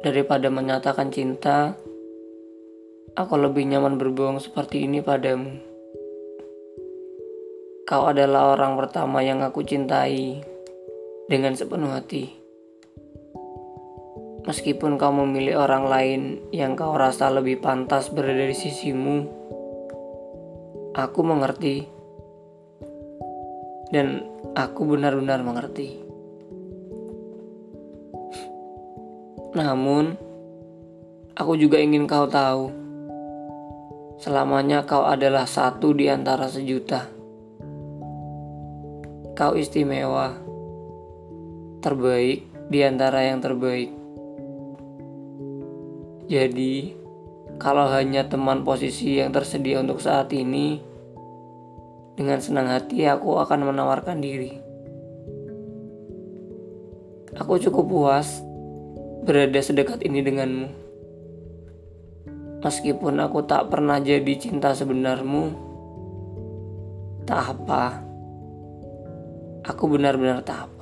Daripada menyatakan cinta, aku lebih nyaman berbohong seperti ini padamu. Kau adalah orang pertama yang aku cintai dengan sepenuh hati. Meskipun kau memilih orang lain yang kau rasa lebih pantas berada di sisimu, aku mengerti. Dan aku benar-benar mengerti. Namun, aku juga ingin kau tahu, selamanya kau adalah satu di antara sejuta. Kau istimewa, terbaik di antara yang terbaik. Jadi, kalau hanya teman posisi yang tersedia untuk saat ini, dengan senang hati aku akan menawarkan diri. Aku cukup puas berada sedekat ini denganmu. Meskipun aku tak pernah jadi cinta sebenarmu, tak apa. Aku benar-benar tak apa.